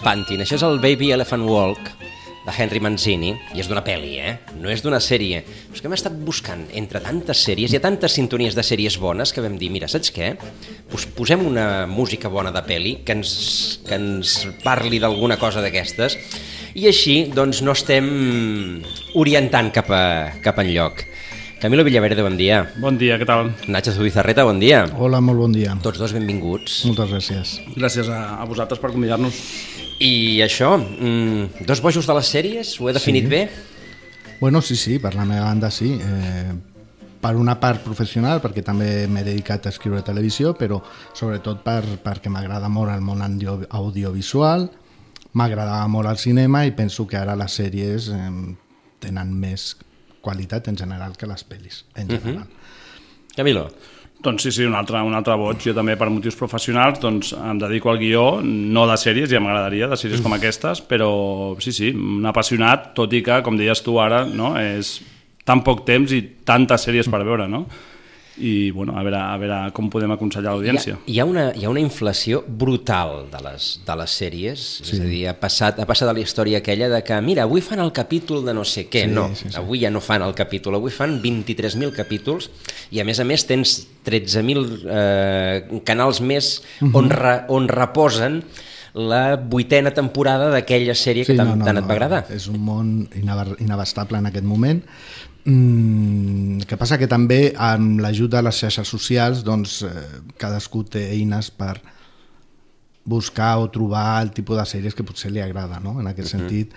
S'espantin, això és el Baby Elephant Walk de Henry Manzini, i és d'una pel·li, eh? No és d'una sèrie. Però és que hem estat buscant entre tantes sèries, hi ha tantes sintonies de sèries bones que vam dir, mira, saps què? Pues posem una música bona de pel·li que ens, que ens parli d'alguna cosa d'aquestes i així doncs no estem orientant cap, a, cap enlloc. Camilo Villaverde, bon dia. Bon dia, què tal? Nacho Zubizarreta, bon dia. Hola, molt bon dia. Tots dos benvinguts. Moltes gràcies. Gràcies a, a vosaltres per convidar-nos. I això, mm, dos bojos de les sèries, ho he definit sí. bé? Bueno, sí, sí, per la meva banda sí. Eh, per una part professional, perquè també m'he dedicat a escriure televisió, però sobretot per, perquè m'agrada molt el món audio, audiovisual, m'agradava molt el cinema i penso que ara les sèries eh, tenen més qualitat en general que les pel·lis, en general. Uh -huh. Camilo. Doncs sí, sí, un altre, un altre boig. Jo també, per motius professionals, doncs em dedico al guió, no de sèries, ja m'agradaria, de sèries com aquestes, però sí, sí, un apassionat, tot i que, com deies tu ara, no, és tan poc temps i tantes sèries per veure, no? I bueno, a, veure, a veure com podem aconsellar l'audiència. Hi, ha, hi, ha una, hi ha una inflació brutal de les, de les sèries, sí. és a dir, ha passat, ha passat a la història aquella de que, mira, avui fan el capítol de no sé què, sí, no, sí, sí. avui ja no fan el capítol, avui fan 23.000 capítols i a més a més tens 13.000 eh, canals més uh -huh. on, re, on reposen la vuitena temporada d'aquella sèrie sí, que tant, no, no, tant et va agradar. És un món inabastable en aquest moment Mm, que passa que també amb l'ajut de les xarxes socials doncs, eh, cadascú té eines per buscar o trobar el tipus de sèries que potser li agrada. No? En aquest uh -huh. sentit,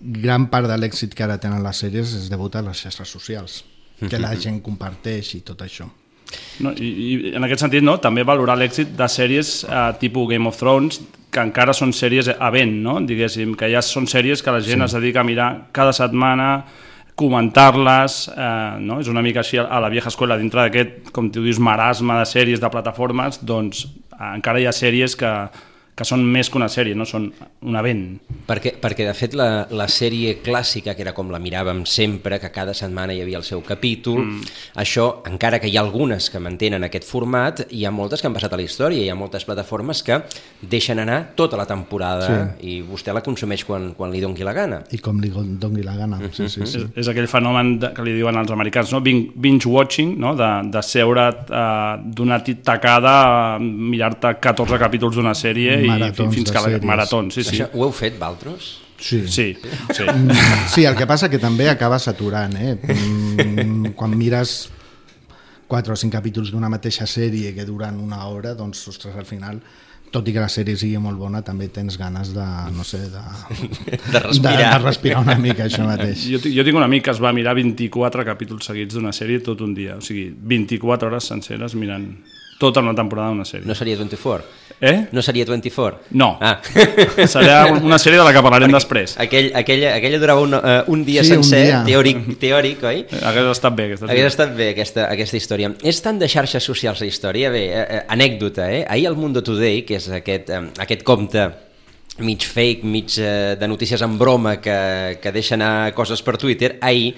gran part de l'èxit que ara tenen les sèries és degut a les xarxes socials, que la gent comparteix i tot això. No, i, I en aquest sentit, no, també valorar l'èxit de sèries eh, tipus Game of Thrones, que encara són sèries a vent, no? diguéssim, que ja són sèries que la gent sí. es dedica a mirar cada setmana, comentar-les, eh, no? és una mica així a la vieja escola, dintre d'aquest, com tu dius, marasme de sèries, de plataformes, doncs encara hi ha sèries que, que són més que una sèrie, no? són un event. Perquè, perquè de fet, la, la sèrie clàssica, que era com la miràvem sempre, que cada setmana hi havia el seu capítol, mm. això, encara que hi ha algunes que mantenen aquest format, hi ha moltes que han passat a la història, hi ha moltes plataformes que deixen anar tota la temporada sí. i vostè la consumeix quan, quan li dongui la gana. I com li dongui la gana, sí, sí, sí. És, és aquell fenomen de, que li diuen els americans, no? binge-watching, no? de, de seure uh, d'una tacada a mirar-te 14 capítols d'una sèrie i maratons fins que la maratons, sí, sí. Això, ho heu fet, Valtros? Sí. Sí, sí. sí, el que passa que també acaba saturant, eh? Mm, quan mires 4 o 5 capítols d'una mateixa sèrie que duran una hora, doncs, ostres, al final tot i que la sèrie sigui molt bona, també tens ganes de, no sé, de, de, respirar. de, de respirar una mica això mateix. Jo, jo tinc un amic que es va mirar 24 capítols seguits d'una sèrie tot un dia, o sigui, 24 hores senceres mirant tota una temporada d'una sèrie. No seria 24? Eh? No seria 24? No. Ah. Seria una sèrie de la que parlarem després. Aquell, aquella, aquella durava un, uh, un dia sí, sencer, un dia. Teòric, teòric, oi? Hauria estat bé, aquesta Hauria estat bé, aquesta, aquesta història. És tant de xarxes socials la història? Bé, eh, eh, anècdota, eh? Ahir al Mundo Today, que és aquest, eh, aquest compte mig fake, mig eh, de notícies en broma que, que deixa anar coses per Twitter, ahir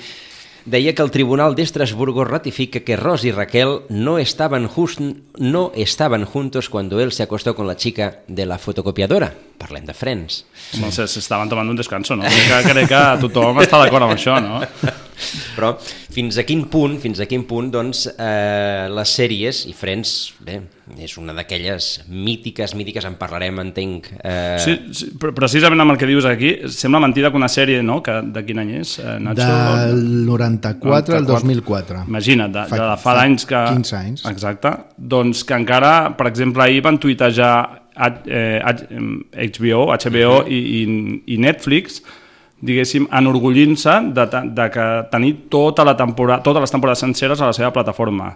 deia que el Tribunal de Estrasburgo ratifica que Ross y Raquel no estaban, just, no estaban juntos cuando él se acostó con la chica de la fotocopiadora. Parlem de Friends. Home, s'estaven tomant un descanso, no? Crec que, crec que tothom està d'acord amb això, no? Però fins a quin punt, fins a quin punt, doncs, eh, les sèries, i Friends, bé, és una d'aquelles mítiques, mítiques, en parlarem, entenc. Eh... Sí, sí, precisament amb el que dius aquí, sembla mentida que una sèrie, no?, que de quin any és, eh, Nacho? Del 94 al 2004. Imagina't, de, fa, de, de fa, fa d'anys que... 15 anys. Exacte. Doncs que encara, per exemple, ahir van tuitejar HBO, HBO i, i, i Netflix diguéssim, enorgullint-se de, de que tenir tota la temporada, totes les temporades senceres a la seva plataforma.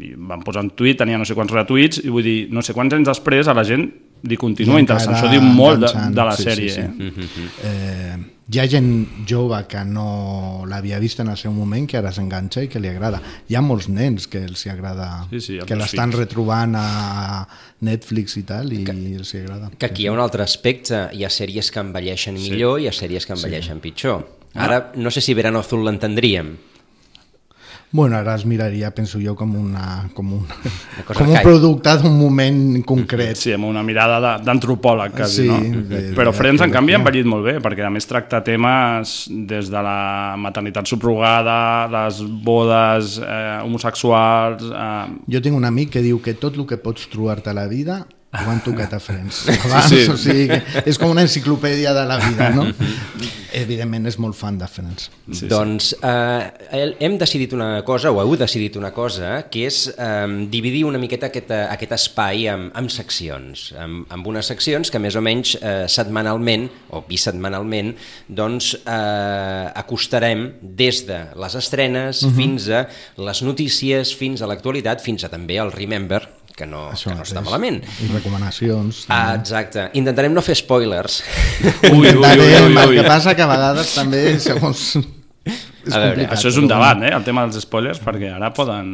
i van posar un tuit, tenia no sé quants retuits, i vull dir, no sé quants anys després a la gent li continua I interessant. Això diu molt de, de la sí, sèrie. sí, sí. Eh? Eh, hi ha gent jove que no l'havia vist en el seu moment que ara s'enganxa i que li agrada. Hi ha molts nens que els hi agrada, Sí, sí, els que l'estan retrobant a Netflix i tal, i els hi agrada. Que aquí hi ha un altre aspecte, hi ha sèries que envelleixen millor i hi ha sèries que envelleixen pitjor. Ara, no sé si Verano Azul l'entendríem. Bueno, ara es miraria, penso jo, com, una, com, un, cosa com un producte d'un moment concret. Sí, amb una mirada d'antropòleg, quasi, Sí, no? de- Però de Friends, en canvi, ha envellit molt bé, perquè a més tracta temes des de la maternitat subrogada, les bodes eh, homosexuals... Eh, Jo tinc un amic que diu que tot el que pots trobar-te a la vida ho han tocat a Friends. Abans, Sí, sí. O sigui, que és com una enciclopèdia de la vida, no? Evidentment és molt fan de Friends. Sí, doncs eh, hem decidit una cosa, o heu decidit una cosa, que és eh, dividir una miqueta aquest, eh, aquest espai amb, amb seccions, amb, amb unes seccions que més o menys eh, setmanalment, o bisetmanalment, doncs eh, acostarem des de les estrenes uh -huh. fins a les notícies, fins a l'actualitat, fins a també el Remember, que no, que no està malament. I recomanacions. Ah, exacte. Intentarem no fer spoilers. ui, ui, ui, Intentarem, ui, El ui. que passa que a vegades també, segons... És A veure, complicat, Això és un debat, eh, el tema dels spoilers, perquè ara poden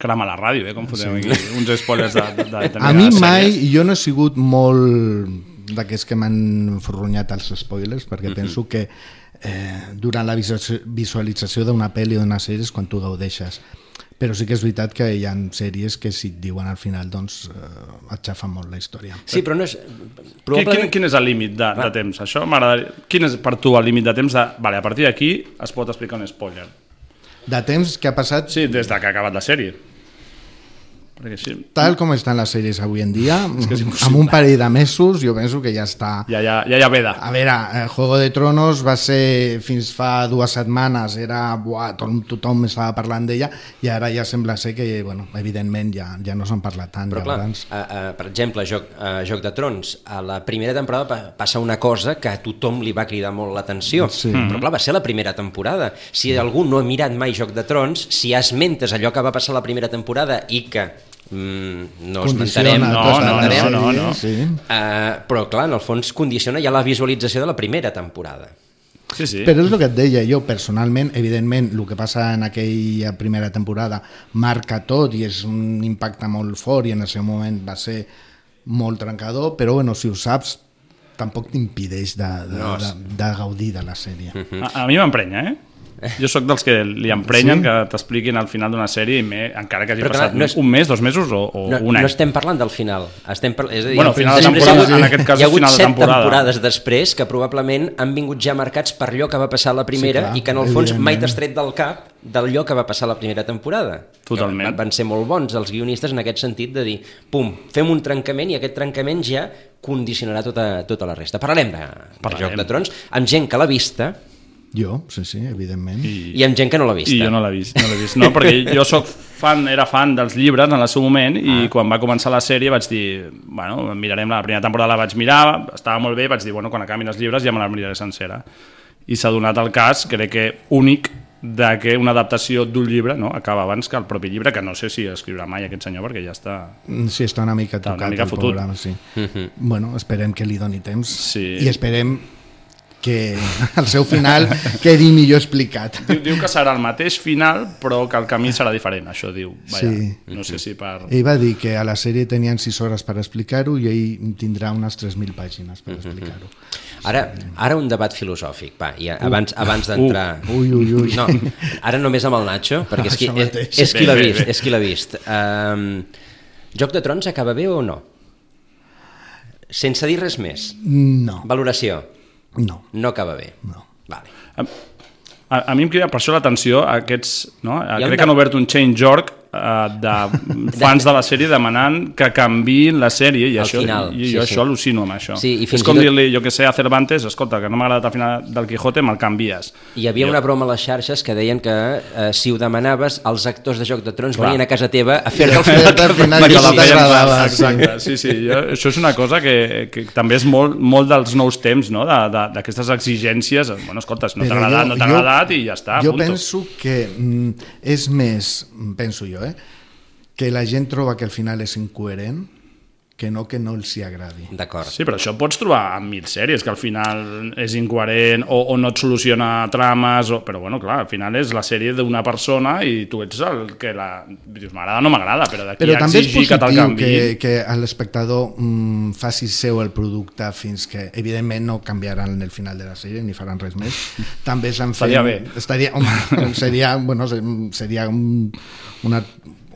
cremar la ràdio, eh, com fotem aquí uns spoilers de, de, de, de A mi sèries. mai, jo no he sigut molt d'aquests que m'han forronyat els spoilers, perquè Mhm. penso que eh, durant la visualització- visualització d'una pel·li o d'una sèrie és quan tu gaudeixes. Però sí que és veritat que hi ha sèries que si et diuen al final doncs eh, et xafen molt la història. Sí, però no és... Probablement... quin, quin és el límit de, de temps? Això m'agradaria... Quin és per tu el límit de temps de... Vale, a partir d'aquí es pot explicar un spoiler. De temps que ha passat, Sí, des de que ha acabat la sèrie. Perquè sí, tal com estan les sèries avui en dia, que és impossible. amb un parell de mesos jo penso que ja està... ja, ja, ja ha veda. A veure, eh, Juego de Tronos va ser fins fa dues setmanes, era, buah, tothom, tothom estava parlant d'ella i ara ja sembla ser que, bueno, evidentment ja, ja no se'n parla tant. Però clar, llavors. uh, uh, per exemple, Joc, uh, Joc de Trons, a la primera temporada pa passa una cosa que a tothom li va cridar molt l'atenció. Sí. Però clar, va ser la primera temporada. Si algú no ha mirat mai Joc de Trons, si esmentes allò que va passar la primera temporada i que mm, no esmentarem, no, no, no, sèrie, no, no. Sí. Uh, però clar, en el fons condiciona ja la visualització de la primera temporada. Sí, sí. Però és el que et deia, jo personalment, evidentment, el que passa en aquella primera temporada marca tot i és un impacte molt fort i en el seu moment va ser molt trencador, però bueno, si ho saps, tampoc t'impideix de, de, No, de, de gaudir de la sèrie. A, a mi m'emprenya, eh? Jo sóc dels que li emprenyen Sí? que t'expliquin al final d'una sèrie, i me, encara que hagi Però clar, passat no és- un mes, dos mesos o, o No, un any. no estem parlant del final. Estem par... és a dir, Bueno, final de temporada, hagut- en aquest cas hi ha hagut final de set temporada. temporades després que probablement han vingut ja marcats per allò que va passar la primera Sí, clar, i que en el fons mai t'has tret del cap d'allò que va passar la primera temporada. Totalment. Van ser molt bons els guionistes en aquest sentit de dir, pum, fem un trencament i aquest trencament ja condicionarà tota, tota la resta. Parlarem de, de Parlarem. Joc de Trons amb gent que l'ha vista Jo, sí, sí, evidentment. I, i amb gent que no l'ha vista. I jo no l'he vist, no l'he vist. No, perquè jo soc fan, era fan dels llibres en el seu moment i Ah. quan va començar la sèrie vaig dir, bueno, mirarem la primera temporada, la vaig mirar, estava molt bé, vaig dir, bueno, quan acabin els llibres ja me la miraré sencera. I s'ha donat el cas, crec que únic, de que una adaptació d'un llibre no, acaba abans que el propi llibre, que no sé si escriurà mai aquest senyor, perquè ja està... Sí, està una mica Està tocat una mica el fotut. programa, sí. Bueno, esperem que li doni temps Sí. i esperem que al seu final quedi millor explicat. Diu, diu que serà el mateix final, però que el camí serà diferent, això diu. Vaja, Sí. No sé si per... Ell va dir que a la sèrie tenien 6 hores per explicar-ho i ell tindrà unes 3.000 pàgines per explicar-ho. Ara, ara un debat filosòfic, va, ja, abans, abans d'entrar... Ui, ui, ui. No, ara només amb el Nacho, perquè és qui, és, és qui l'ha vist, és qui l'ha vist. Um, Joc de Trons acaba bé o no? Sense dir res més. No, Valoració. No, No acaba bé. no. Vale. A, a, a mi em crida per això l'atenció a aquests... No? Crec un que han obert un change.org de fans de la sèrie demanant que canviïn la sèrie i, Al això, final, i sí, jo sí. això al·lucino amb això. Sí, i fins és com tot- dir-li, jo que sé, a Cervantes, escolta, que no m'ha agradat el final del Quijote, me'l canvies. Hi havia Jo- una broma a les xarxes que deien que eh, si ho demanaves, els actors de Joc de Trons Clar. venien a casa teva a fer-te el final que final que la t'agradava, Exacte, sí, sí. Jo, això és una cosa que, que també és molt, molt dels nous temps, no? De- de- d'aquestes exigències. Bueno, escolta, si no t'ha agradat, no t'ha agradat i ja està, Jo punto. penso que mm, és més, penso jo, eh, que la gent troba que al final és incoherent que no que no els hi agradi. D'acord. Sí, però això pots trobar en mil sèries, que al final és incoherent o, o no et soluciona trames, o... però bueno, clar, al final és la sèrie d'una persona i tu ets el que la... Dius, m'agrada o no m'agrada, però d'aquí Però a també és exigir que positiu canvi... que, que l'espectador mm, faci seu el producte fins que, evidentment, no canviaran el final de la sèrie ni faran res més. També s'han fet... Estaria bé. Estaria, home, seria, bueno, se- seria un, una,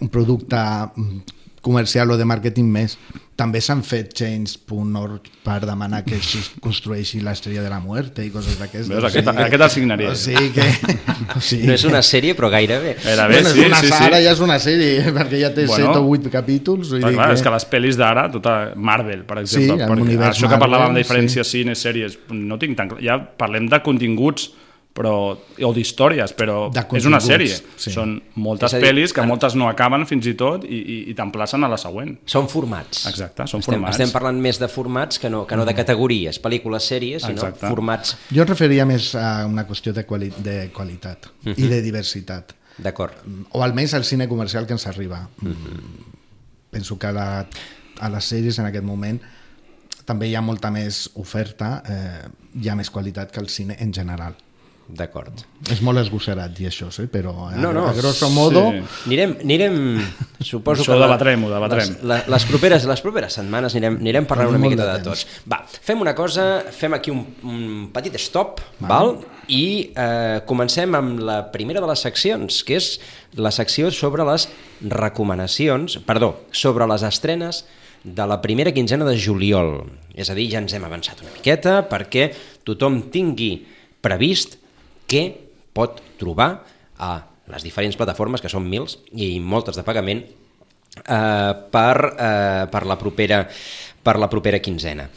un producte mm, comercial o de màrqueting més. També s'han fet change.org per demanar que es construeixi l'estrella de la muerte i coses d'aquestes. Veus, aquest- aquest el signaria. O sigui que... O sigui, No és una sèrie, però gairebé. Gairebé, bueno, sí, és una, sí, sí. Ara ja és una sèrie, perquè ja té Bueno, 7 o 8 capítols. Vull dir clar, que... és que les pel·lis d'ara, tota Marvel, per Sí, exemple, perquè univers això que parlàvem Marvel, de diferències sí. cines, sèries, no tinc tan clar. Ja parlem de continguts però, o d'històries, però és una sèrie. sí. Són moltes dir, pel·lis que en- moltes no acaben fins i tot i, i, i t'emplacen a la següent. Són formats. Exacte, són estem, formats. Estem parlant més de formats que no, que no de categories, pel·lícules, sèries, sinó Exacte. formats... Jo em referia més a una qüestió de, quali de qualitat Mhm. i de diversitat. D'acord. O almenys al cine comercial que ens arriba. Penso que a, la, a les sèries en aquest moment també hi ha molta més oferta, eh, hi ha més qualitat que el cine en general. D'acord. És molt esgosserat dir això, sí? però a, No, no, a grosso modo... sí. Anirem, anirem suposo Això que... ho debatrem, ho debatrem. Les, la- les, properes, les properes setmanes anirem, anirem parlant una miqueta de de tots. Va, fem una cosa, fem aquí un, un petit stop, val? i eh, comencem amb la primera de les seccions, que és la secció sobre les recomanacions, perdó, sobre les estrenes de la primera quinzena de juliol. És a dir, ja ens hem avançat una miqueta perquè tothom tingui previst què pot trobar a les diferents plataformes, que són mils i moltes de pagament, eh, per, eh, per, la propera, per la propera quinzena.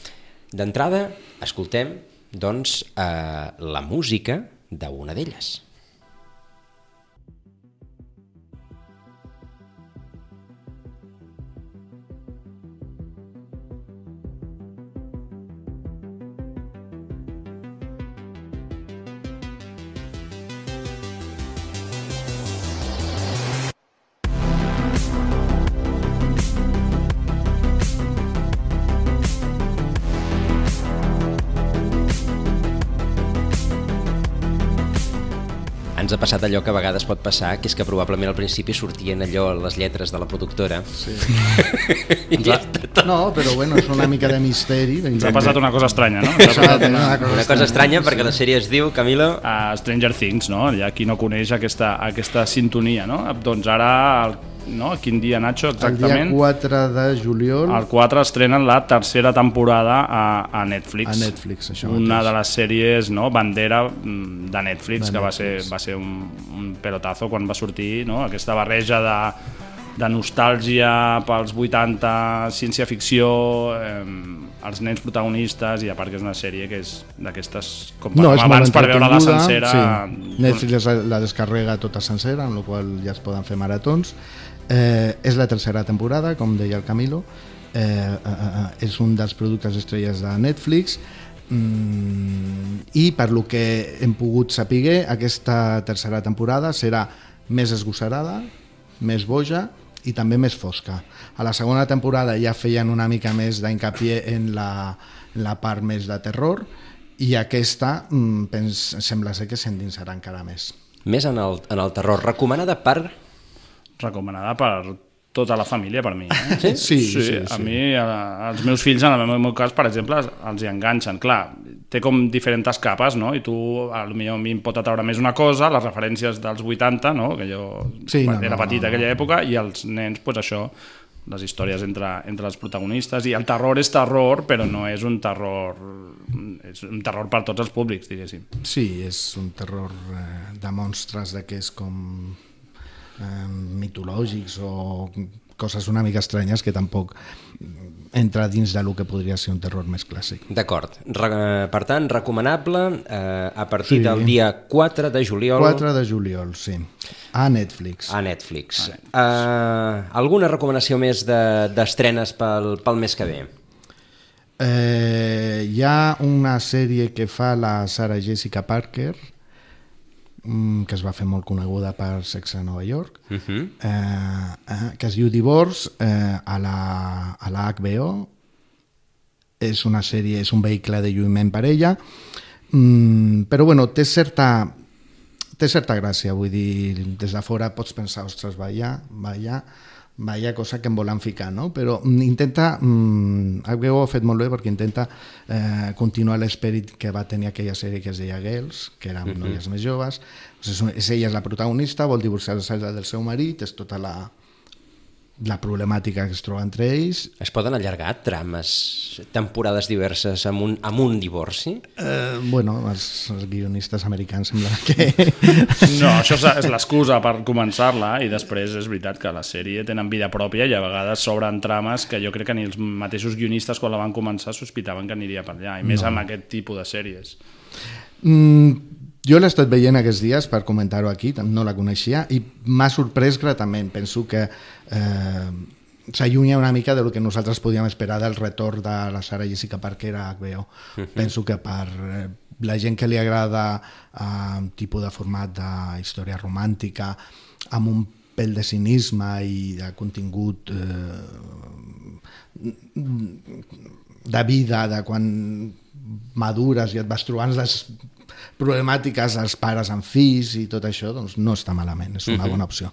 D'entrada, escoltem doncs, eh, la música d'una d'elles. Ens ha passat allò que a vegades pot passar, que és que probablement al principi sortien allò les lletres de la productora. Sí. No, però bueno, és una mica de misteri. Ens ha passat una cosa estranya, no? Ens ha passat una... Una cosa estranya perquè la sèrie es diu, Camilo... a Stranger Things, no? Hi ha qui no coneix aquesta, aquesta sintonia, no? Doncs ara, el, no? Quin dia, Nacho, El dia exactament? 4 de juliol El 4 estrenen la tercera temporada a, a Netflix. a Netflix, això Una mateix. de les sèries no, bandera mm, de Netflix, De que va ser, Netflix. va ser un, un pelotazo quan va sortir, no? aquesta barreja de, de nostàlgia pels 80, ciència-ficció, eh, els nens protagonistes, i a part que és una sèrie que és d'aquestes, com No, és abans, per veure-la sencera... Sí. Netflix la, la descarrega tota sencera, amb la qual ja es poden fer maratons. Eh, és la tercera temporada, com deia el Camilo. Eh, eh, eh, és un dels productes estrelles de Netflix. Mm, I per lo que hem pogut saber, aquesta tercera temporada serà més esgossarada, més boja i també més fosca. A la segona temporada ja feien una mica més d'incapié en, la, en la part més de terror i aquesta mm, pens, sembla ser que s'endinsarà encara més. Més en el, en el terror. Recomanada per... recomanada per tota la família, per mi. Eh? Sí, sí, sí, a sí. mi, a, els meus fills, en el meu, meu cas, per exemple, els hi enganxen. Clar, té com diferents capes, no? I tu, a lo millor a mi em pot atraure més una cosa, les referències dels 80, no? Que jo Sí, no, era no, petit no, aquella època, i els nens, pues això, les històries entre, entre els protagonistes, i el terror és terror, però no és un terror... És un terror per tots els públics, diguéssim. Sí, és un terror eh, de monstres d'aquests com eh, mitològics o coses una mica estranyes que tampoc entra dins de lo que podria ser un terror més clàssic. D'acord. Re, per tant, recomanable eh, a partir Sí. del dia 4 de juliol 4 de juliol, sí. A Netflix. a Netflix. Eh, alguna recomanació més de- d'estrenes de, pel, pel mes que ve? Eh, hi ha una sèrie que fa la Sarah Jessica Parker que es va fer molt coneguda per Sex a Nova York, Uh -huh. eh, eh, que es diu Divorce, eh, a, la, a la HBO. És una sèrie, és un vehicle de lluïment per ella, mm, però bueno, té certa, té certa gràcia, vull dir, des de fora pots pensar, ostres, vaya, vaya, vaya cosa que em volen ficar, no? Però mm, intenta, mm, HBO ho ha fet molt bé perquè intenta eh, continuar l'esperit que va tenir aquella sèrie que es deia Girls, que eren uh -huh. noies més joves, doncs és, és ella és la protagonista, vol divorciar-se del seu marit, és tota la, la problemàtica que es troba entre ells. Es poden allargar trames, temporades diverses amb un, amb un divorci? Eh, bueno, els, els guionistes americans sembla que... No, això és, és l'excusa per començar-la i després és veritat que la sèrie tenen vida pròpia i a vegades s'obren trames que jo crec que ni els mateixos guionistes quan la van començar sospitaven que aniria per allà, i més no. amb aquest tipus de sèries. Mm, jo l'he estat veient aquests dies per comentar-ho aquí, no la coneixia i m'ha sorprès gratament. Penso que eh, s'allunya una mica de lo que nosaltres podíem esperar del retorn de la Sara Jessica Parker a HBO. Uh -huh. Penso que per eh, la gent que li agrada eh, un tipus de format de història romàntica amb un pèl de cinisme i de contingut eh, de vida, de quan madures i et vas trobant les problemàtiques dels pares amb fills i tot això, doncs no està malament, és una bona opció.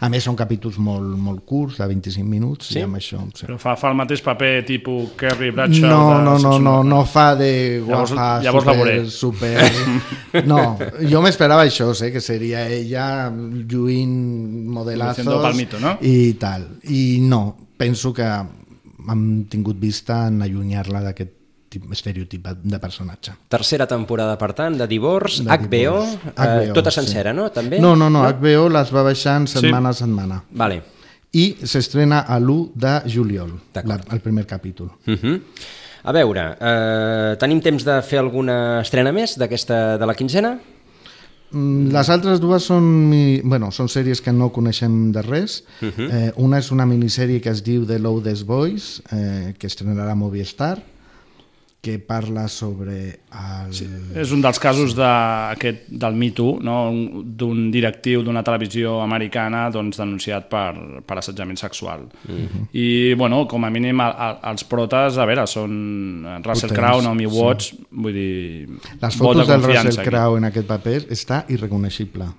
A més, són capítols molt, molt curts, de 25 minuts, Sí? i amb això... Sí. Però fa, fa el mateix paper tipus Kerry Bradshaw No, de no, no, no, no fa de Llavors- guapa, llavors la veuré. super, super... No, jo m'esperava això, sé, que seria ella lluint modelazos palmito, no? i tal. I no, penso que hem tingut vista en allunyar-la d'aquest tip- estereotip de personatge. Tercera temporada, per tant, de Divorce, De HBO, Divorce. eh, HBO, tota sí. sencera, no? També? No, no, no, HBO les va baixant setmana a setmana. Vale. I s'estrena a l'1 de juliol, la, el primer capítol. Uh -huh. A veure, eh, tenim temps de fer alguna estrena més d'aquesta de la quinzena? Mm, Les altres dues són, mi- bueno, són sèries que no coneixem de res. Uh -huh. eh, una és una minissèrie que es diu The Loudest Boys, eh, que estrenarà Movistar, que parla sobre el... Sí. És un dels casos de, aquest, del Me Too, no? Un- d'un directiu d'una televisió americana doncs, denunciat per, per assetjament sexual. Mm -hmm. I, bueno, com a mínim, el, el, els protes, a veure, són Russell Crowe, Naomi sí. Watts, vull dir... Les fotos del Russell. Crowe en aquest paper està irreconeixible.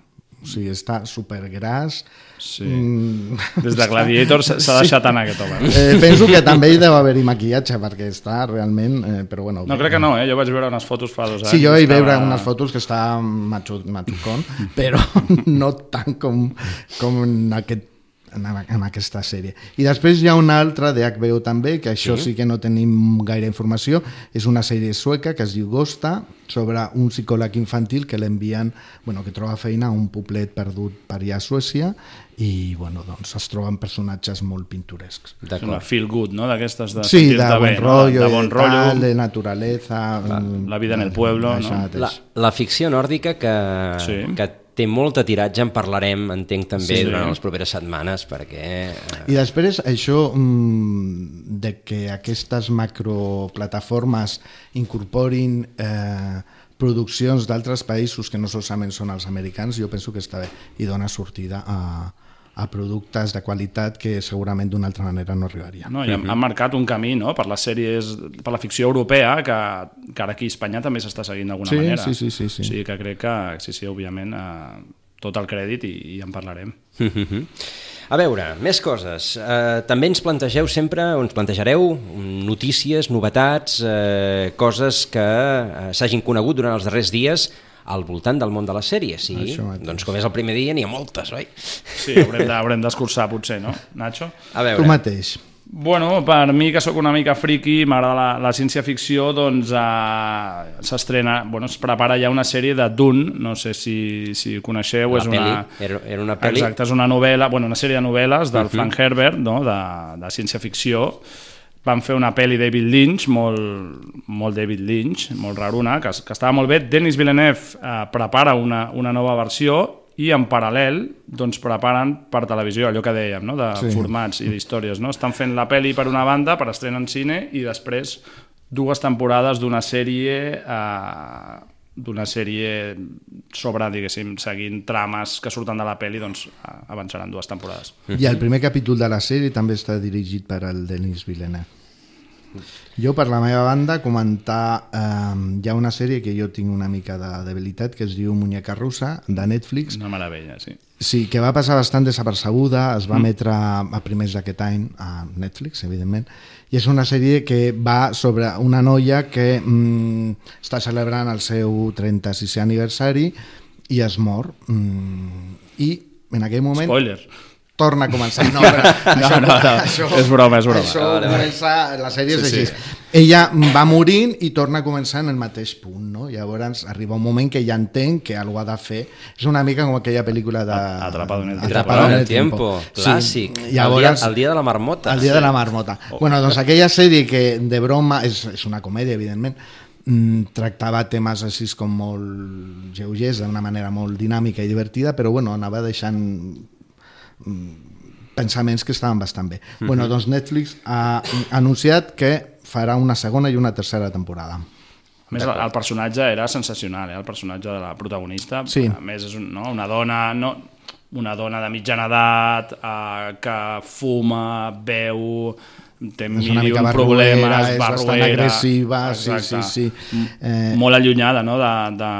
O sigui, està supergras. Sí. Mm, Des de Gladiator s'ha s'ha deixat anar aquest home. Eh, penso que també hi deu haver-hi maquillatge perquè està realment... Eh, però bueno, No crec que no, eh? Jo vaig veure unes fotos fa dos anys. Sí, jo vaig estava- veure unes fotos que està machucón, però no tant com, com en, aquest, en, en aquesta sèrie. I després hi ha una altra de HBO també, que això sí que no tenim gaire informació, és una sèrie sueca que es diu Gosta, sobre un psicòleg infantil que l'envien, bueno, que troba feina a un poblet perdut per allà a Suècia i, bueno, doncs es troben personatges molt pintorescs. És una feel good, no? D'aquestes de Sí, de sentir-te bon bé, rotllo, no? de bon de, rotllo. tal, de naturaleza... mm, la vida en el pueblo, això no? mateix. La, la ficció nòrdica que, Sí. que té molta tiratge, en parlarem, entenc, també Sí. durant les properes setmanes, perquè... eh, I després això mm, de que aquestes macroplataformes incorporin eh, produccions d'altres països que no solament són els americans, jo penso que està bé i dona sortida a, a productes de qualitat que segurament d'una altra manera no arribaria. No, i han, han marcat un camí no? per les sèries, per la ficció europea, que, que ara aquí a Espanya també s'està seguint d'alguna Sí, manera. sí, sí, sí, sí. O sigui que crec que, sí, sí, òbviament, eh, tot el crèdit i, i en parlarem. A veure, més coses. Eh, també ens plantegeu sempre, o ens plantejareu notícies, novetats, eh, coses que eh, s'hagin conegut durant els darrers dies al voltant del món de les sèries. Sí, doncs com és el primer dia n'hi ha moltes, oi? Sí, haurem de- d'escurçar potser, no, Nacho? A Tu veure, mateix. Bueno, per mi, que sóc una mica friki, m'agrada la, la ciència-ficció, doncs eh, s'estrena, bueno, es prepara ja una sèrie de Dune, no sé si, si coneixeu, la és peli, una... era, era una pel·li... Exacte, és una novel·la, bueno, una sèrie de novel·les del Frank Herbert, no? de, de ciència-ficció. Van fer una pel·li David Lynch, molt, molt David Lynch, molt raruna, que, que estava molt bé. Denis Villeneuve eh, prepara una, una nova versió i en paral·lel doncs, preparen per televisió, allò que dèiem, no? de Sí. formats i d'històries. No? Estan fent la pel·li per una banda, per estrenar en cine, i després dues temporades d'una sèrie eh, d'una sèrie sobre, diguéssim, seguint trames que surten de la pel·li, doncs avançaran dues temporades. I el primer capítol de la sèrie també està dirigit per el Denis Villeneuve. Jo, per la meva banda, comentar... Eh, hi ha una sèrie que jo tinc una mica de debilitat, que es diu Muñeca Russa, de Netflix, Una meravella, sí. Sí, que va passar bastant desapercebuda, es va emetre a primers d'aquest any a Netflix, evidentment, i és una sèrie que va sobre una noia que mm, està celebrant el seu 36è aniversari i es mor. Mm, I en aquell moment Spoiler. Torna a començar. No, però això, no, no. És broma, és broma. Això Vale, vale. comença, la sèrie és Sí, així. sí. Ella va morint i torna a començar en el mateix punt, no? Llavors arriba un moment que ja entén que algú ha de fer. És una mica com aquella pel·lícula de... Atrapado en el tiempo. Atrapado en el tiempo, clàssic. Sí, el, dia, el dia de la marmota. el dia de la marmota. Bueno, doncs aquella sèrie que de broma, és, és una comèdia, evidentment, mm, tractava temes així com molt lleugers, d'una manera molt dinàmica i divertida, però bueno, anava deixant pensaments que estaven bastant bé. Bueno, doncs Netflix ha anunciat que farà una segona i una tercera temporada. A més, el, el personatge era sensacional, eh? el personatge de la protagonista. Sí. A més, és un, no? una dona... No, una dona de mitjana edat eh, que fuma, beu, té És mil una i mica un barruera, problemes, és bastant barruera, agressiva, sí, exacte. sí, sí. Eh, Molt allunyada no? de, de,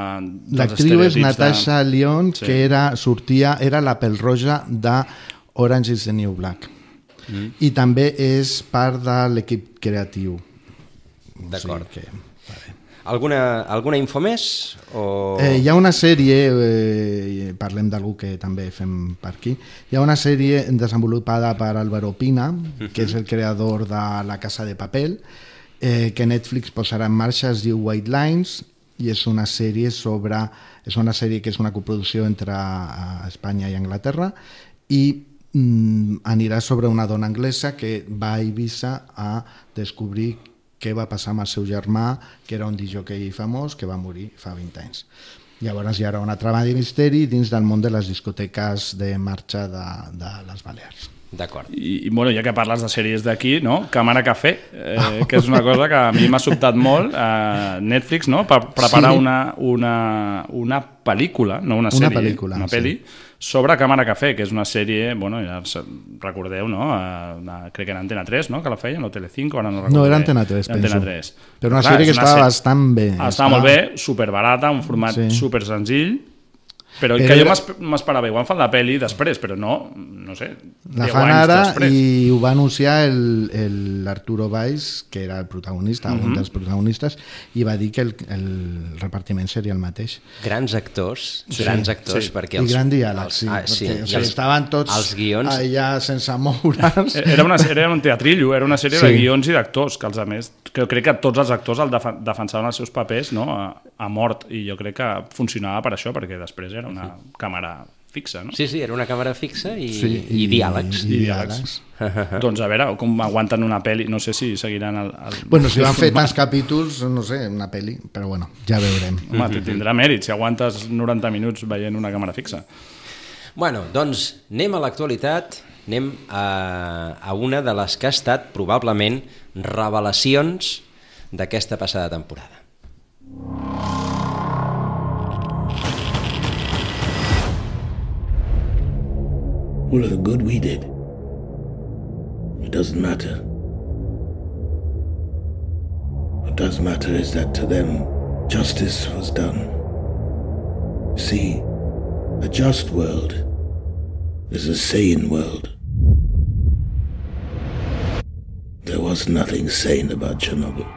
dels L'actriu és Natasha de... Lyon, Sí. que era, sortia, era la pelroja de Orange is the New Black. Mm. I també és part de l'equip creatiu. D'acord. O sigui que... Alguna, alguna info més? O... Eh, hi ha una sèrie, eh, parlem d'algú que també fem per aquí, hi ha una sèrie desenvolupada per Álvaro Pina, que és el creador de La Casa de Papel, eh, que Netflix posarà en marxa, es diu White Lines, i és una sèrie sobre... És una sèrie que és una coproducció entre eh, Espanya i Anglaterra, i mm, anirà sobre una dona anglesa que va a Eivissa a descobrir què va passar amb el seu germà, que era un disjockey famós, que va morir fa 20 anys. Llavors hi haurà una trama de misteri dins del món de les discoteques de marxa de, de les Balears. D'acord. I, i bueno, ja que parles de sèries d'aquí, no? Càmera Cafè, eh, que és una cosa que a mi m'ha sobtat molt, eh, Netflix, no? Per preparar Sí. una, una, una pel·lícula, no una Una sèrie, pel·lícula, una sí. Sobre Càmera Cafè, que és una sèrie, bueno, ja recordeu, no? Eh, una, crec que era Antena 3, no?, que la feien, o Telecinco, ara no recordo. No, era. Antena 3, Antena penso. 3. Però una Clar, sèrie que estava sèrie- bastant bé. Estava, Estava- molt bé, superbarata, un format sí. super senzill, però, Però que jo era- m'esp- m'esperava igual fan la pel·li després, però no, no sé, La 10 fan ara després. i ho va anunciar el, el Arturo Valls, que era el protagonista, Mhm. un dels protagonistes, i va dir que el, el repartiment seria el mateix. Grans actors, Sí, grans actors, sí. perquè I els... gran diàleg, els- sí, ah, sí, perquè o i sigui, els- estaven tots els guions... allà sense moure's. Era, una, era un teatrillo, era una sèrie Sí. sí. de guions i d'actors, que els a més, que jo crec que tots els actors el defensaven els seus papers no? a, a mort, i jo crec que funcionava per això, perquè després era una càmera fixa, no? Sí, sí, era una càmera fixa i, Sí, i, i diàlegs. I, I diàlegs. doncs a veure com aguanten una pel·li, no sé si seguiran el... el Bueno, si van fer tants capítols, no sé, una pel·li, però bueno, ja veurem. Home, tindrà mèrit si aguantes 90 minuts veient una càmera fixa. Bueno, doncs anem a l'actualitat, anem a, a una de les que ha estat probablement revelacions d'aquesta passada temporada. Well, the good we did. It doesn't matter. What does matter is that to them, justice was done. See, a just world is a sane world. There was nothing sane about Chernobyl.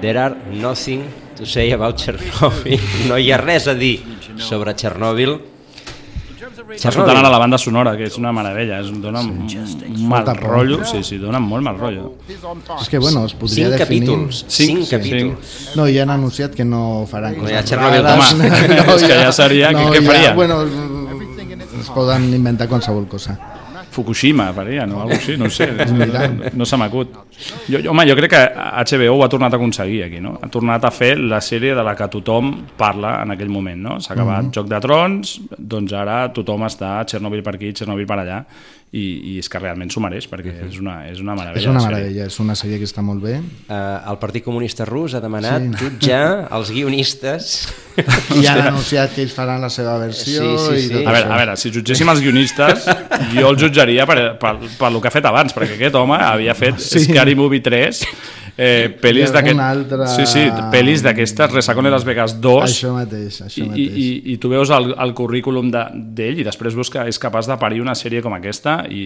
There are nothing to say about Chernobyl. No hi ha res a dir sobre Chernobyl. Està ara la banda sonora, que és una meravella, és, dona un, mal rotllo, sí, sí, dona molt mal rotllo. És que, bueno, es podria Cinc definir... capítols. Cinc, Cinc capítols. No, ja han anunciat que no faran No hi ha coses Chernobyl rares. dos. És que ja seria- què- què ja- farien? Bueno, es poden inventar qualsevol cosa. Fukushima, faria, no? Algo així, no sé. Mira. No, no se m'acut. Jo, jo, home, jo crec que HBO ho ha tornat a aconseguir aquí, no? Ha tornat a fer la sèrie de la que tothom parla en aquell moment, no? S'ha acabat mm -hmm. Joc de Trons, doncs ara tothom està Chernobyl per aquí, Chernobyl per allà, i, i és que realment s'ho mereix, perquè Mhm. és, una, és una meravella. És una meravella, és una sèrie que està molt bé. Eh, el Partit Comunista Rus ha demanat Sí. jutjar els guionistes I han anunciat que ells faran la seva versió Sí, sí, sí. i tot A veure, això. a veure, si jutgéssim els guionistes, jo el jutjaria per, per, per el que ha fet abans, perquè aquest home havia fet sí. Scary Movie 3, eh, pel·lis d'aquest... altre- Sí, sí, pel·lis d'aquestes, Resacón de Las Vegas 2, Això mateix, això i, i, mateix. i, i tu veus el, el currículum de- d'ell i després veus que és capaç de parir una sèrie com aquesta i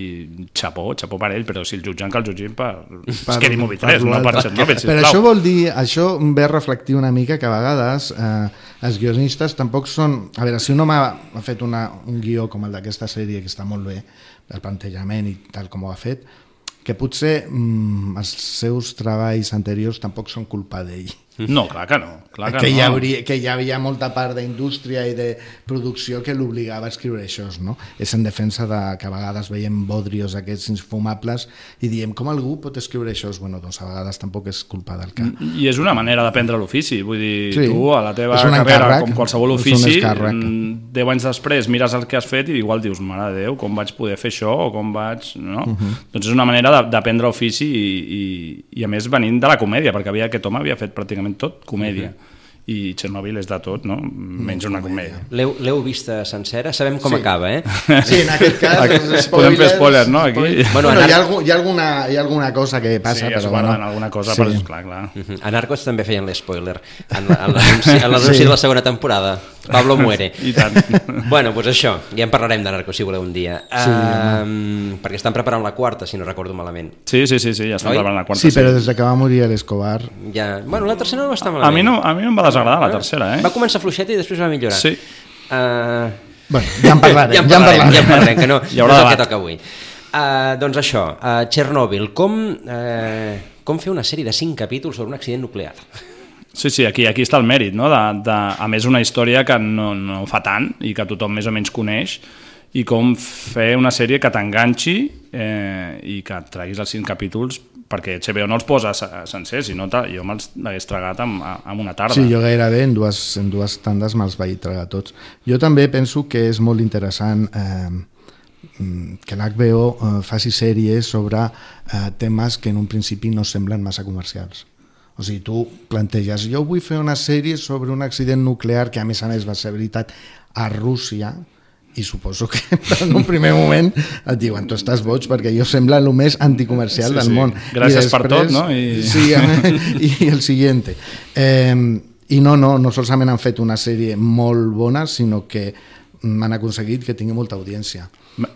xapó, xapó per ell, però si el jutgen que el jutgin per, per Scary Movie 3, no per. Chernobyl, Però sisplau. això vol dir, això ve a reflectir una mica que a vegades eh, els guionistes tampoc són... A veure, si un home ha fet una, un guió com el d'aquesta sèrie, que està molt bé, el plantejament i tal com ho ha fet, que potser mm, els seus treballs anteriors tampoc són culpa d'ell. No, clar que no. Clar que, que, no. hi hauria, que hi havia molta part d'indústria i de producció que l'obligava a escriure això, no? És en defensa de que a vegades veiem bodrios aquests infumables i diem com algú pot escriure això? Bueno, doncs a vegades tampoc és culpa del cap. I és una manera d'aprendre l'ofici, vull dir, Sí. tu a la teva carrera, encàrrec, com qualsevol ofici, mm, 10 anys després mires el que has fet i igual dius, mare de Déu, com vaig poder fer això o com vaig... No? Mhm. Uh -huh. Doncs és una manera d'aprendre ofici i, i, i a més venint de la comèdia, perquè havia, aquest home havia fet pràcticament tot comèdia. Uh. I Chernobyl és de tot, no? menys una comèdia. L'heu vista sencera? Sabem com Sí. acaba, eh? Sí, en aquest cas... Aquí els podem fer spoilers, no, aquí? Spoilers. Bueno, Bueno, anar- hi, ha algú, hi, ha alguna, hi ha alguna cosa que passa, sí, es però guarden bueno, alguna cosa, sí. però clar, clar. Mhm. A Narcos també feien l'espoiler en la- en l'anunci en l'anunci Sí. de la segona temporada. Pablo muere. I tant. Bueno, doncs això, ja en parlarem de Narcos si voleu un dia. Sí, um, perquè estan preparant la quarta, si no recordo malament. Sí, sí, sí, sí ja estan Oi? preparant la quarta Sí, però sèrie. des de que va morir l'Escobar... Ja... Bueno, la tercera no va estar malament. A mi no, a mi no em va desagradar la tercera, eh? Va començar fluixeta i després va millorar. Sí. Uh, Bueno, ja en parlarem, ja en ja en parlarem, parlarem. ja en parlarem, que no, Hi haurà no és el que toca avui. Uh, doncs això, uh, Chernobyl, com, uh, com fer una sèrie de 5 capítols sobre un accident nuclear? Sí, sí, aquí, aquí està el mèrit, no? De, de, a més, una història que no, no fa tant i que tothom més o menys coneix i com fer una sèrie que t'enganxi eh, i que et treguis els cinc capítols perquè HBO no els posa se- sencers, sinó jo me'ls hagués tragat en, en una tarda. Sí, jo gairebé en dues, en dues tandes me'ls vaig tragar tots. Jo també penso que és molt interessant eh, que l'HBO eh, faci sèries sobre eh, temes que en un principi no semblen massa comercials. O sigui, tu planteges, jo vull fer una sèrie sobre un accident nuclear que a més a més va ser veritat a Rússia, i suposo que en un primer moment et diuen tu estàs boig perquè jo sembla el més anticomercial Sí, del sí. món Gràcies per tot, no? I- sí, i el siguiente eh, i no, no, no solament han fet una sèrie molt bona sinó que m'han aconseguit que tingui molta audiència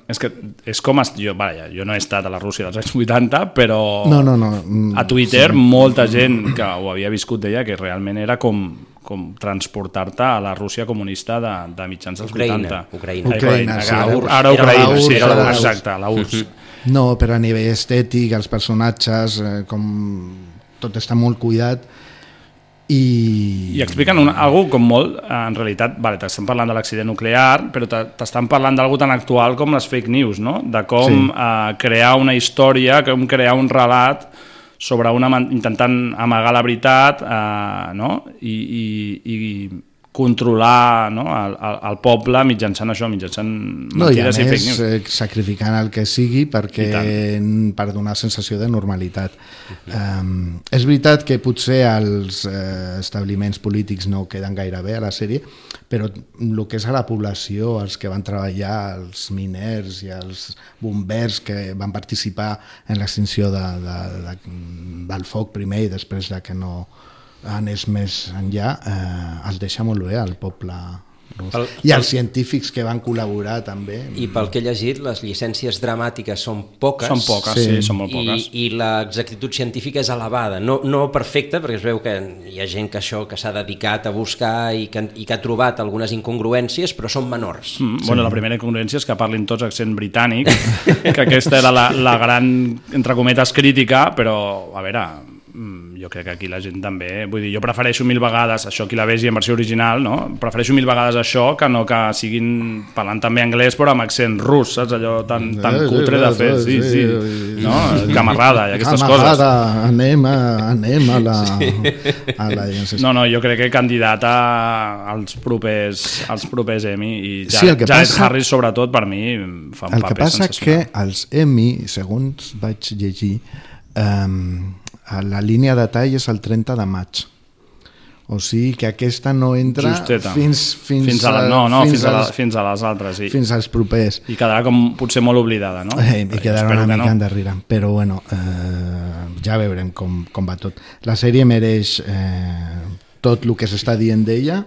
És que és com... Jo, vaja, jo no he estat a la Rússia dels anys 80, però no, no, no mm, a Twitter molta gent que ho havia viscut deia que realment era com, com transportar-te a la Rússia comunista de, de mitjans dels Ucraïna, 80. Ucraïna. Ucraïna, sí. Ara, URSS. ara Ucraïna, URSS, sí, era la URSS, exacte, la URSS. no, però a nivell estètic els personatges eh, com tot està molt cuidat i, I expliquen una, algo com molt, eh, en realitat, vale, t'estan parlant de l'accident nuclear, però te- t'estan parlant d'algo tan actual com les fake news, no? De com Sí. eh, crear una història, com crear un relat sobre una, intentant amagar la veritat, eh, no? I, i, i controlar no? el, el, el poble mitjançant això, mitjançant no, i a mentides i, fake més news. eh, sacrificant el que sigui perquè, per donar sensació de normalitat um, és veritat que potser els eh, establiments polítics no queden gaire bé a la sèrie però el que és a la població els que van treballar, els miners i els bombers que van participar en l'extinció de, de, de, del foc primer i després de que no anés més enllà, eh, els deixa molt bé al poble rus. Pel- I els científics que van col·laborar també. I pel que he llegit, les llicències dramàtiques són poques. Són poques, Sí. sí, són molt poques. I, i l'exactitud científica és elevada, no, no perfecta, perquè es veu que hi ha gent que això que s'ha dedicat a buscar i que, i que ha trobat algunes incongruències, però són menors. Mm, bueno, la primera incongruència és que parlin tots accent britànic, que aquesta era la, la gran, entre cometes, crítica, però, a veure, mm, jo crec que aquí la gent també... Vull dir, jo prefereixo mil vegades això qui la vegi en versió original, no? Prefereixo mil vegades això que no que siguin parlant també anglès però amb accent rus, saps? Allò tan, tan Sí, sí, cutre de sí, fer, sí, sí, sí, sí. no? Camarrada i aquestes Camarada, coses. anem a, anem a la... A la sí, No, no, jo crec que candidat a, als propers, als propers Emmy i ja, Sí, el que Jared passa- Harris sobretot per mi fa un El que paper passa que sensacional. els Emmy, segons vaig llegir, um, a la línia de tall és el 30 de maig. O sigui que aquesta no entra Justeta. fins, fins, fins a la, no, no, fins, a, la, als, fins a les altres, sí. fins als propers. I quedarà com potser molt oblidada, no? Eh, I quedarà una que mica endarrere. Però bueno, eh, ja veurem com, com va tot. La sèrie mereix eh, tot el que s'està dient d'ella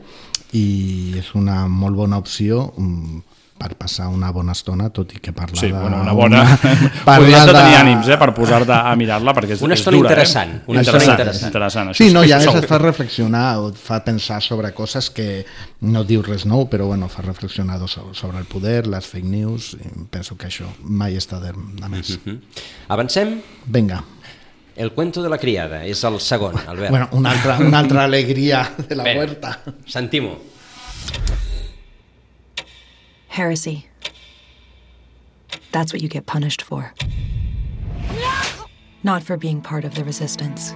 i és una molt bona opció mm, per passar una bona estona, tot i que parla Sí, de... bueno, una bona... parla Podries de tenir ànims, eh, per posar-te a mirar-la, perquè és, Una és estona dura, interessant, Eh? una estona interessant. interessant. interessant. Sí, no, i a més et fa reflexionar o et fa pensar sobre coses que no diu res nou, però bueno, fa reflexionar so- sobre el poder, les fake news, i penso que això mai està de, de més. Mhm. Avancem? Vinga. El cuento de la criada, és el segon, Albert. Bueno, una altra, una altra alegria de la Bé, huerta. Sentim-ho. Heresy. That's what you get punished for. Not for being part of the resistance.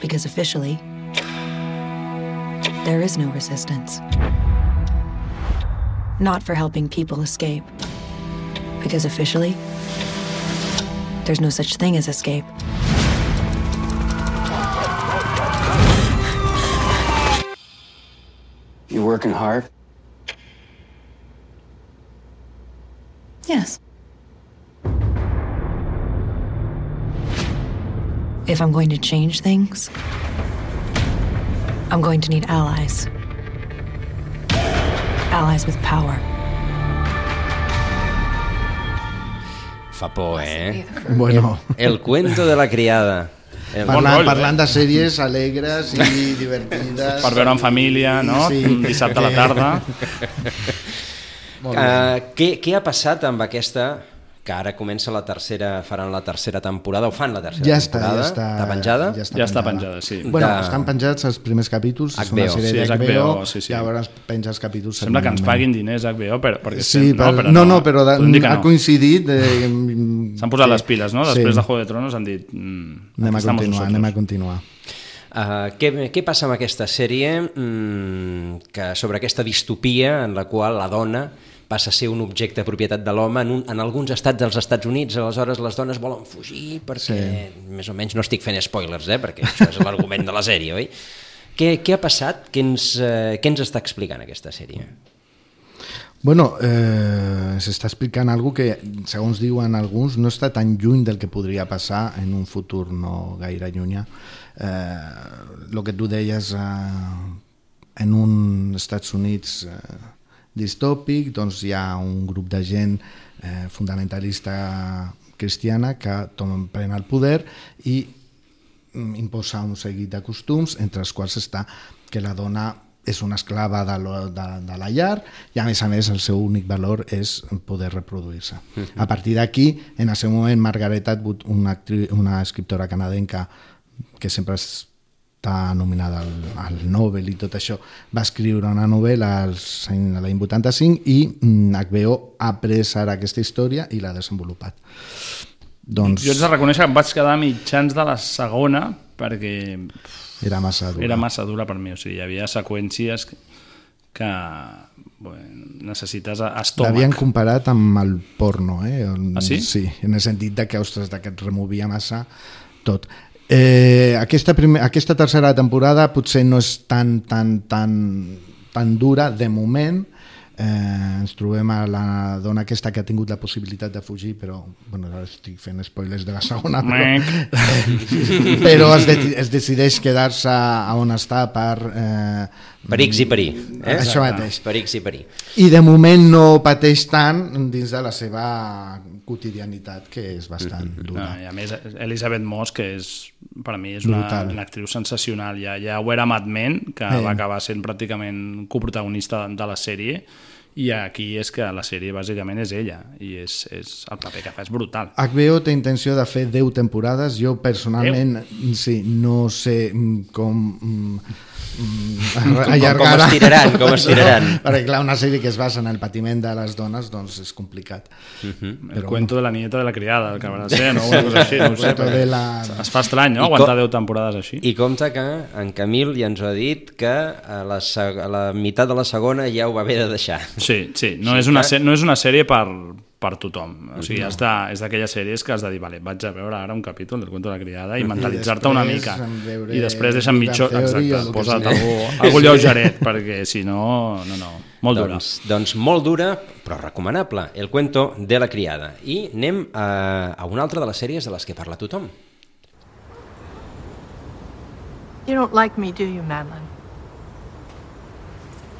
Because officially, there is no resistance. Not for helping people escape. Because officially, there's no such thing as escape. You working hard? If I'm going to change things, I'm going to need allies. Allies with power. Fa por, eh? Bueno, El cuento de la criada. El... parlant, rotllo, parlant de sèries alegres i divertides. Per veure en família, no? Sí. Un dissabte a la tarda. Uh, què, què ha passat amb aquesta que ara comença la tercera, faran la tercera temporada, o fan la tercera Ja està, temporada? ja està. Està penjada? Ja està, Ja està penjada, sí. Bueno, De- estan penjats els primers capítols, és una HBO. sèrie Sí, és d'HBO, HBO, sí, sí. llavors penja els capítols Sembla que ens paguin diners HBO, però, perquè Sí, estem- però, però no, no, però de, ha no. coincidit... Eh, S'han posat les piles, no? Després sí. de Juego de Tronos han dit... Mm, Anem a continuar, nosotros. anem a continuar. Uh, què, què passa amb aquesta sèrie mm, que sobre aquesta distopia en la qual la dona passa a ser un objecte de propietat de l'home en, un, en alguns estats dels Estats Units, aleshores les dones volen fugir perquè, sí. més o menys no estic fent spoilers, eh, perquè això és l'argument de la sèrie, oi? Què, què ha passat? Què ens, eh, què ens està explicant aquesta sèrie? Bueno, eh, s'està explicant algo que, segons diuen alguns, no està tan lluny del que podria passar en un futur no gaire llunyà. Eh, el que tu deies eh, en un Estats Units eh, distòpic, doncs hi ha un grup de gent eh, fundamentalista cristiana que pren el poder i mm, imposa un seguit de costums, entre els quals està que la dona és una esclava de, lo, de, de la llar i a més a més el seu únic valor és poder reproduir-se. Uh -huh. A partir d'aquí, en el seu moment, Margaret Atwood, una, actri, una escriptora canadenca que sempre està nominada al, al Nobel i tot això, va escriure una novel·la als a l'any 85 i mm, HBO ha pres ara aquesta història i l'ha desenvolupat. Doncs Jo haig de reconèixer que em vaig quedar a mitjans de la segona perquè era massa dura. era massa dura per mi. O sigui, hi havia seqüències que, bueno, necessites estómac. L'havien comparat amb el porno, eh? On- Ah, sí? Sí, en el sentit de que, ostres, de que et removia massa tot. Eh, aquesta, primer, aquesta tercera temporada potser no és tan, tan, tan, tan dura de moment, eh, ens trobem a la dona aquesta que ha tingut la possibilitat de fugir, però bueno, ara estic fent spoilers de la segona, però, però es, de, es decideix quedar-se on està per... Eh, Per X i per Y. Eh? Això mateix. Per X i per Y. i de moment no pateix tant dins de la seva quotidianitat, que és bastant No, dura. I a més, Elisabeth Moss, que és, per a mi és una, Brutal. una actriu sensacional. Ja, ja ho era Mad Men, que Eh. va acabar sent pràcticament coprotagonista de la sèrie, i aquí és que la sèrie bàsicament és ella i és, és el paper que fa és brutal HBO té intenció de fer 10 temporades. Jo personalment sí, no sé mm, com mm, mm, com es tiraran, com es tiraran. No, perquè clar, una sèrie que es basa en el patiment de les dones doncs és complicat. Uh -huh. el cuento de la nieta de la criada el que de ser, no? Una cosa així, no ho sé, de la- es fa estrany, no? I Aguantar co- 10 temporades així. I compte que en Camil ja ens ha dit que a la, seg- a la meitat de la segona ja ho va haver de deixar. Sí, sí, no, Sí és, una, que- sè- no és una sèrie per, per tothom. O sigui, de, és d'aquelles sèries que has de dir, vale, vaig a veure ara un capítol del Cuento de la criada i mentalitzar-te una mica. I després deixa'm mitjó... Exacte, posa't sigui. algú, algú lleugeret, perquè si no, no, no, molt dura. Doncs, doncs molt dura, però recomanable. El cuento de la criada. I anem a, a una altra de les sèries de les que parla tothom. You don't like me, do you, Madeline?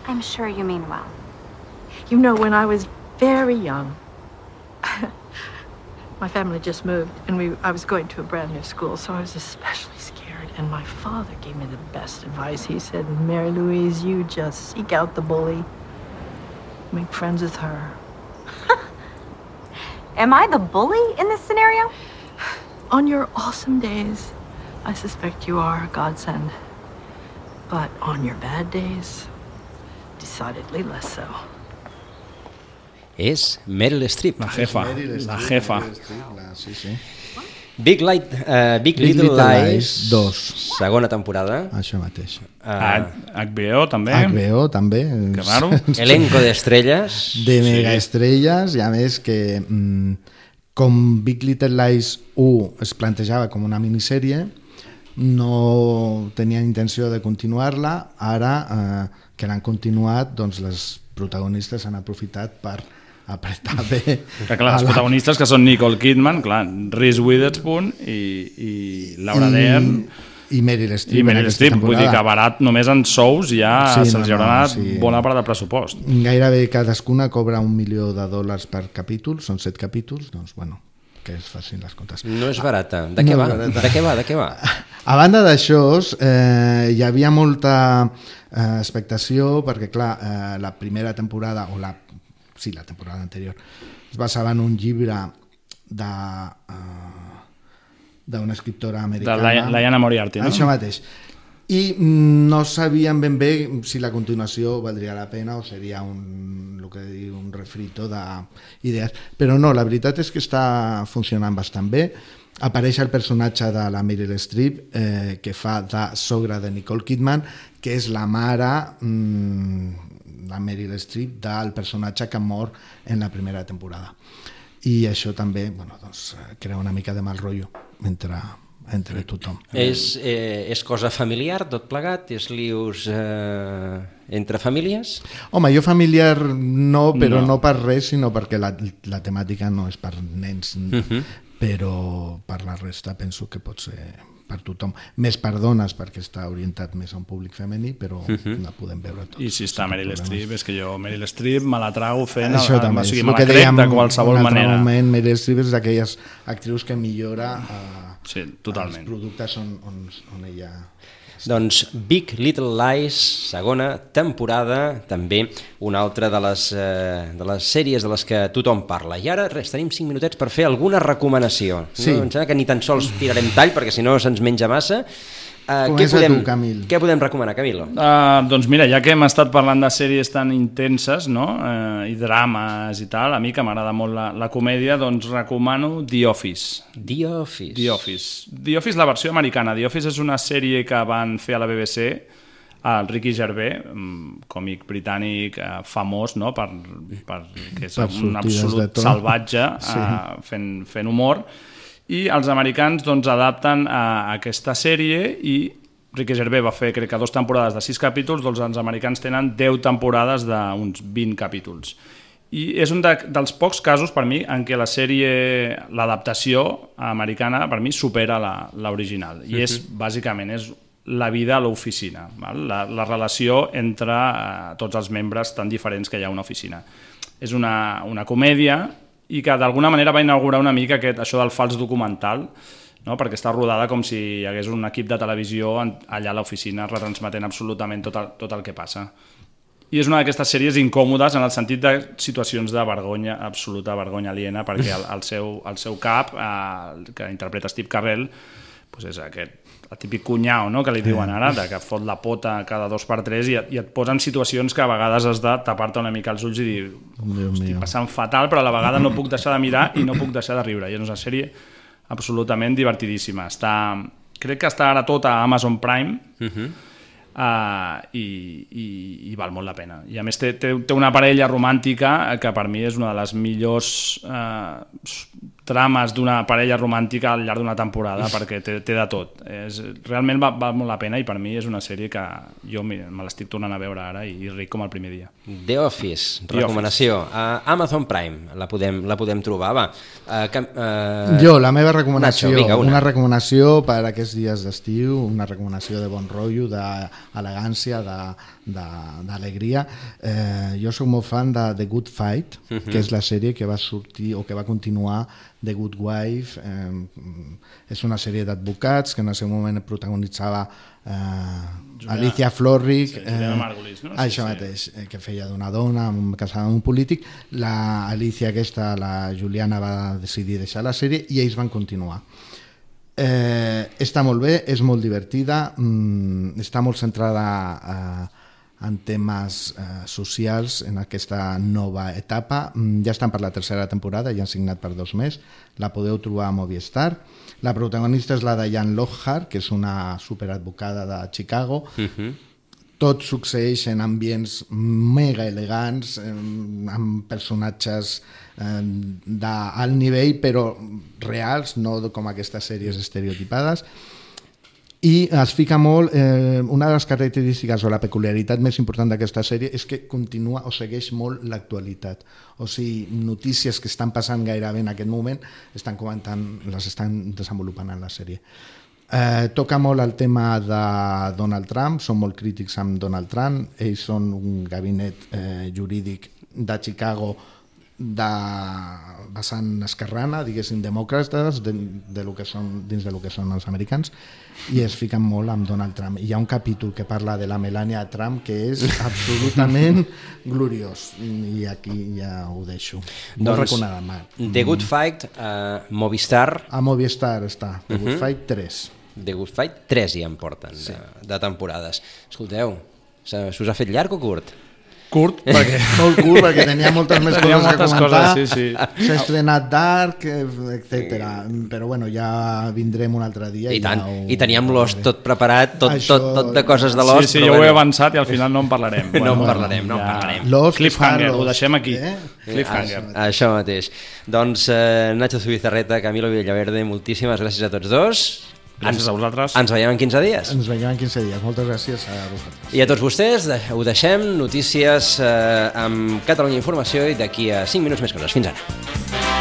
I'm sure you mean well. You know, when I was very young, my family just moved, and we I was going to a brand new school, so I was especially scared. And my father gave me the best advice. He said, Mary Louise, you just seek out the bully, make friends with her. Am I the bully in this scenario? On your awesome days, I suspect you are a godsend. But on your bad days, decidedly less so. És Meryl Streep. La jefa, Meryl la Streep, jefa. Streep, la- Sí, sí. Big, Light, uh, Big, Big Little, Little Lies, Lies, dos. segona temporada. Això mateix. Uh, HBO també. HBO també. Que raro. Elenco d'estrelles. de mega estrelles i a més que mm, com Big Little Lies 1 es plantejava com una minissèrie no tenien intenció de continuar-la ara eh, que l'han continuat doncs les protagonistes han aprofitat per apretar bé Que clar, els la- protagonistes que són Nicole Kidman, clar, Reese Witherspoon i, i Laura Dern i Meryl Streep i Meryl Streep, vull dir que barat només en sous ja Sí, no, se'ls no, haurà anat sí. bona part del pressupost. gairebé cadascuna cobra un milió de dòlars per capítol, són set capítols, doncs bueno, que es facin les comptes. No és barata. De què No va? barata. De què va? De què va? A banda d'això, eh, hi havia molta eh, expectació perquè, clar, eh, la primera temporada, o la, sí, la temporada anterior, es basava en un llibre de... Eh, d'una escriptora De americana. la, Liana Moriarty, no? Això mateix. I mm, no sabien ben bé si la continuació valdria la pena o seria un, el que diu, un refrito d'idees. Però no, la veritat és que està funcionant bastant bé. Apareix el personatge de la Meryl Streep, eh, que fa de sogra de Nicole Kidman, que és la mare mm, la Meryl Streep del personatge que mor en la primera temporada. I això també bueno, doncs, crea una mica de mal rotllo entre, entre tothom. És, eh, és cosa familiar, tot plegat? És lius eh, entre famílies? Home, jo familiar no, però No. no, no per res, sinó perquè la, la temàtica no és per nens, uh -huh. però per la resta penso que pot ser per tothom. Més per dones, perquè està orientat més a un públic femení, però uh -huh. la podem veure tots. I si està Meryl problemes. Streep, és que jo Meryl Streep me la trago fent... Això el, també, o sigui, és me el la que crec dèiem de qualsevol un altre manera. moment, Meryl Streep és d'aquelles actrius que millora eh, Sí, els totalment. productes on, on, on ella... Doncs Big Little Lies, segona temporada, també una altra de les, eh, de les sèries de les que tothom parla. I ara, res, tenim 5 minutets per fer alguna recomanació. Sí. No? Em sembla que ni tan sols tirarem tall, perquè si no se'ns menja massa. Uh, què, podem, tu, Camil. què podem recomanar, Camilo? Uh, doncs mira, ja que hem estat parlant de sèries tan intenses no? uh, i drames i tal, a mi que m'agrada molt la, la comèdia, doncs recomano The Office. The Office. The Office. The Office, la versió americana. The Office és una sèrie que van fer a la BBC el Ricky Gervais, mm, còmic britànic eh, famós, no? per, per, que és Per un absolut salvatge Sí. eh, fent, fent humor i els americans doncs, adapten a aquesta sèrie i Ricky Gervais va fer, crec que, dues temporades de sis capítols, doncs els americans tenen 10 temporades d'uns 20 capítols. I és un de, dels pocs casos, per mi, en què la sèrie, l'adaptació americana, per mi, supera la- l'original. I és, bàsicament, és la vida a l'oficina, la, la relació entre eh, tots els membres tan diferents que hi ha a una oficina. És una, una comèdia i que d'alguna manera va inaugurar una mica aquest, això del fals documental, no? perquè està rodada com si hi hagués un equip de televisió allà a l'oficina retransmetent absolutament tot el, tot el que passa. i és una d'aquestes sèries incòmodes en el sentit de situacions de vergonya, absoluta vergonya aliena, perquè el, el, seu, el seu cap, eh, que interpreta Steve Carrell, doncs és aquest el típic cunyau, no?, que li diuen ara, de que fot la pota cada dos per tres i, et- i et posen situacions que a vegades has de tapar-te una mica els ulls i dir estic passant fatal, però a la vegada no puc deixar de mirar i no puc deixar de riure. I és una sèrie absolutament divertidíssima. Està, crec que està ara tota a Amazon Prime, Uh, i, i, i val molt la pena. I a més té, té, té una parella romàntica que per mi és una de les millors uh, trames d'una parella romàntica al llarg d'una temporada perquè té, té de tot. És, realment val, val molt la pena i per mi és una sèrie que jo me, l'estic tornant a veure ara i, i ric com el primer dia. The Office, The recomanació. A Amazon Prime, la podem, la podem trobar, va. Uh, que, uh, Jo, la meva recomanació, Nacho, vinga, una. una recomanació per aquests dies d'estiu, una recomanació de bon rotllo, d'elegància, d'alegria. Eh, jo sóc molt fan de The Good Fight, uh Mhm. -huh. que és la sèrie que va sortir o que va continuar The Good Wife. Eh, és una sèrie d'advocats que en el seu moment protagonitzava eh, Alicia Florrick. sí, Juliana Margulis, no? Sí, Això sí. mateix, eh, que feia d'una dona casada amb un polític. La Alicia aquesta, la Juliana, va decidir deixar la sèrie i ells van continuar. Eh, està molt bé, és molt divertida, mm, està molt centrada eh, en temes eh, socials en aquesta nova etapa. Mm, ja estan per la tercera temporada, ja han signat per dos més. La podeu trobar a Movistar. La protagonista és la de Jan Lockhart, que és una superadvocada de Chicago. Tot succeeix en ambients mega elegants, eh, amb personatges eh, d'alt nivell, però reals, no com aquestes sèries estereotipades i es fica molt, eh, una de les característiques o la peculiaritat més important d'aquesta sèrie és que continua o segueix molt l'actualitat. O sigui, notícies que estan passant gairebé en aquest moment estan comentant, les estan desenvolupant en la sèrie. Eh, toca molt el tema de Donald Trump, són molt crítics amb Donald Trump, ells són un gabinet eh, jurídic de Chicago de vessant esquerrana, diguéssim, demòcrates de, de lo que són, dins de lo que són els americans i es fiquen molt amb Donald Trump. Hi ha un capítol que parla de la Melania Trump que és absolutament gloriós i aquí ja ho deixo. Doncs, recomanat. The Good Fight, uh, Movistar, A Movistar està, The Good Fight 3. The Good Fight, 3 ja en porten sí. de, de temporades. Escolteu, se, se us ha fet llarg o curt? Curt, perquè... Molt curt perquè tenia moltes més Tenia coses moltes a comentar. coses, sí, sí. S'ha estrenat Dark, etc. Però bueno, ja vindrem un altre dia. I tant, ja ho... i teníem l'os tot preparat, tot, Això- tot, tot de coses de l'os. Sí, sí, però jo ho he bueno. avançat i al final no en parlarem. No en parlarem, no en parlarem. L'os Cliffhanger, ho deixem aquí. eh? Cliffhanger. Ah, Això mateix. Doncs eh, Nacho Zubizarreta, Camilo Villaverde, moltíssimes gràcies a tots dos. Gràcies a vosaltres. Ens veiem en 15 dies. Ens veiem en 15 dies. Moltes gràcies a vosaltres. I a tots vostès ho deixem, notícies eh, amb Catalunya Informació i d'aquí a 5 minuts més coses. Fins ara.